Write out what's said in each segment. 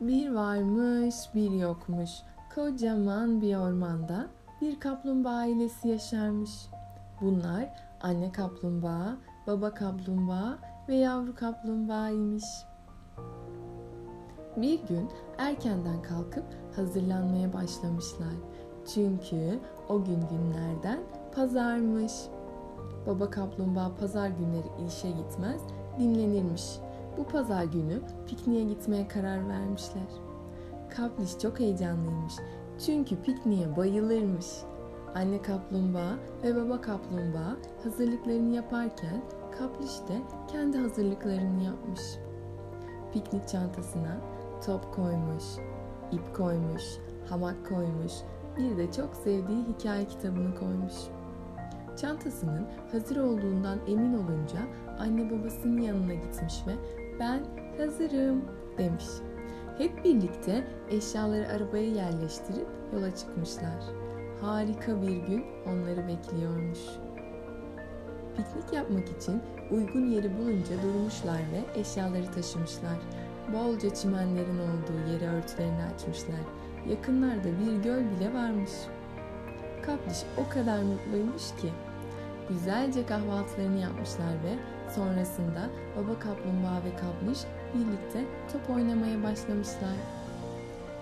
Bir varmış bir yokmuş. Kocaman bir ormanda bir kaplumbağa ailesi yaşarmış. Bunlar anne kaplumbağa, baba kaplumbağa ve yavru kaplumbağaymış. Bir gün erkenden kalkıp hazırlanmaya başlamışlar. Çünkü o gün günlerden pazarmış. Baba kaplumbağa pazar günleri işe gitmez, dinlenirmiş. Bu pazar günü pikniğe gitmeye karar vermişler. Kapliş çok heyecanlıymış. Çünkü pikniğe bayılırmış. Anne kaplumbağa ve baba kaplumbağa hazırlıklarını yaparken Kapliş de kendi hazırlıklarını yapmış. Piknik çantasına top koymuş, ip koymuş, hamak koymuş, bir de çok sevdiği hikaye kitabını koymuş. Çantasının hazır olduğundan emin olunca anne babasının yanına gitmiş ve ben hazırım demiş. Hep birlikte eşyaları arabaya yerleştirip yola çıkmışlar. Harika bir gün onları bekliyormuş. Piknik yapmak için uygun yeri bulunca durmuşlar ve eşyaları taşımışlar. Bolca çimenlerin olduğu yere örtülerini açmışlar. Yakınlarda bir göl bile varmış. Kapliş o kadar mutluymuş ki. Güzelce kahvaltılarını yapmışlar ve sonrasında baba kaplumbağa ve kapliş birlikte top oynamaya başlamışlar.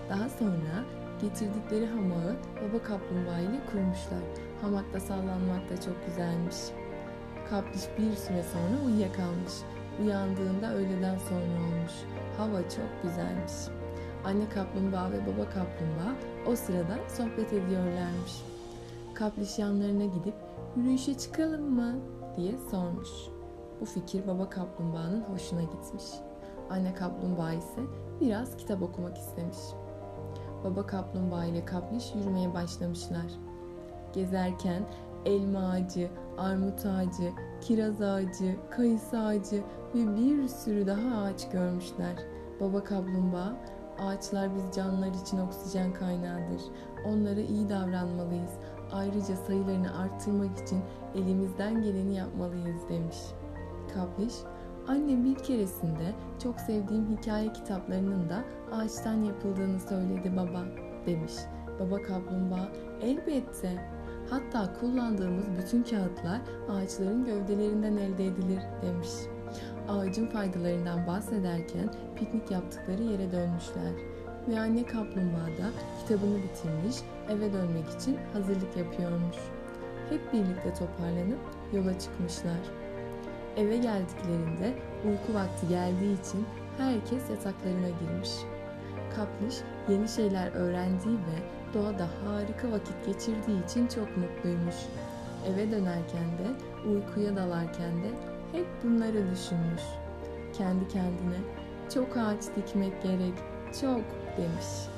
Daha sonra getirdikleri hamağı baba kaplumbağa ile kurmuşlar. Hamakta sallanmak da çok güzelmiş. Kapliş bir süre sonra uyuyakalmış. Uyandığında öğleden sonra olmuş. Hava çok güzelmiş. Anne kaplumbağa ve baba kaplumbağa o sırada sohbet ediyorlarmış. Kapliş yanlarına gidip yürüyüşe çıkalım mı diye sormuş. Bu fikir baba kaplumbağanın hoşuna gitmiş. Anne kaplumbağa ise biraz kitap okumak istemiş. Baba kaplumbağa ile kapliş yürümeye başlamışlar. Gezerken elma ağacı, armut ağacı, kiraz ağacı, kayısı ağacı ve bir sürü daha ağaç görmüşler. Baba kaplumbağa, ağaçlar biz canlılar için oksijen kaynağıdır. Onlara iyi davranmalıyız. Ayrıca sayılarını arttırmak için elimizden geleni yapmalıyız demiş. Kapliş, annem bir keresinde çok sevdiğim hikaye kitaplarının da ağaçtan yapıldığını söyledi baba demiş. Baba kaplumbağa, elbette Hatta kullandığımız bütün kağıtlar ağaçların gövdelerinden elde edilir demiş. Ağacın faydalarından bahsederken piknik yaptıkları yere dönmüşler. Ve anne kaplumbağa da kitabını bitirmiş, eve dönmek için hazırlık yapıyormuş. Hep birlikte toparlanıp yola çıkmışlar. Eve geldiklerinde uyku vakti geldiği için herkes yataklarına girmiş. Kapliş yeni şeyler öğrendiği ve doğada harika vakit geçirdiği için çok mutluymuş. Eve dönerken de uykuya dalarken de hep bunları düşünmüş. Kendi kendine çok ağaç dikmek gerek, çok demiş.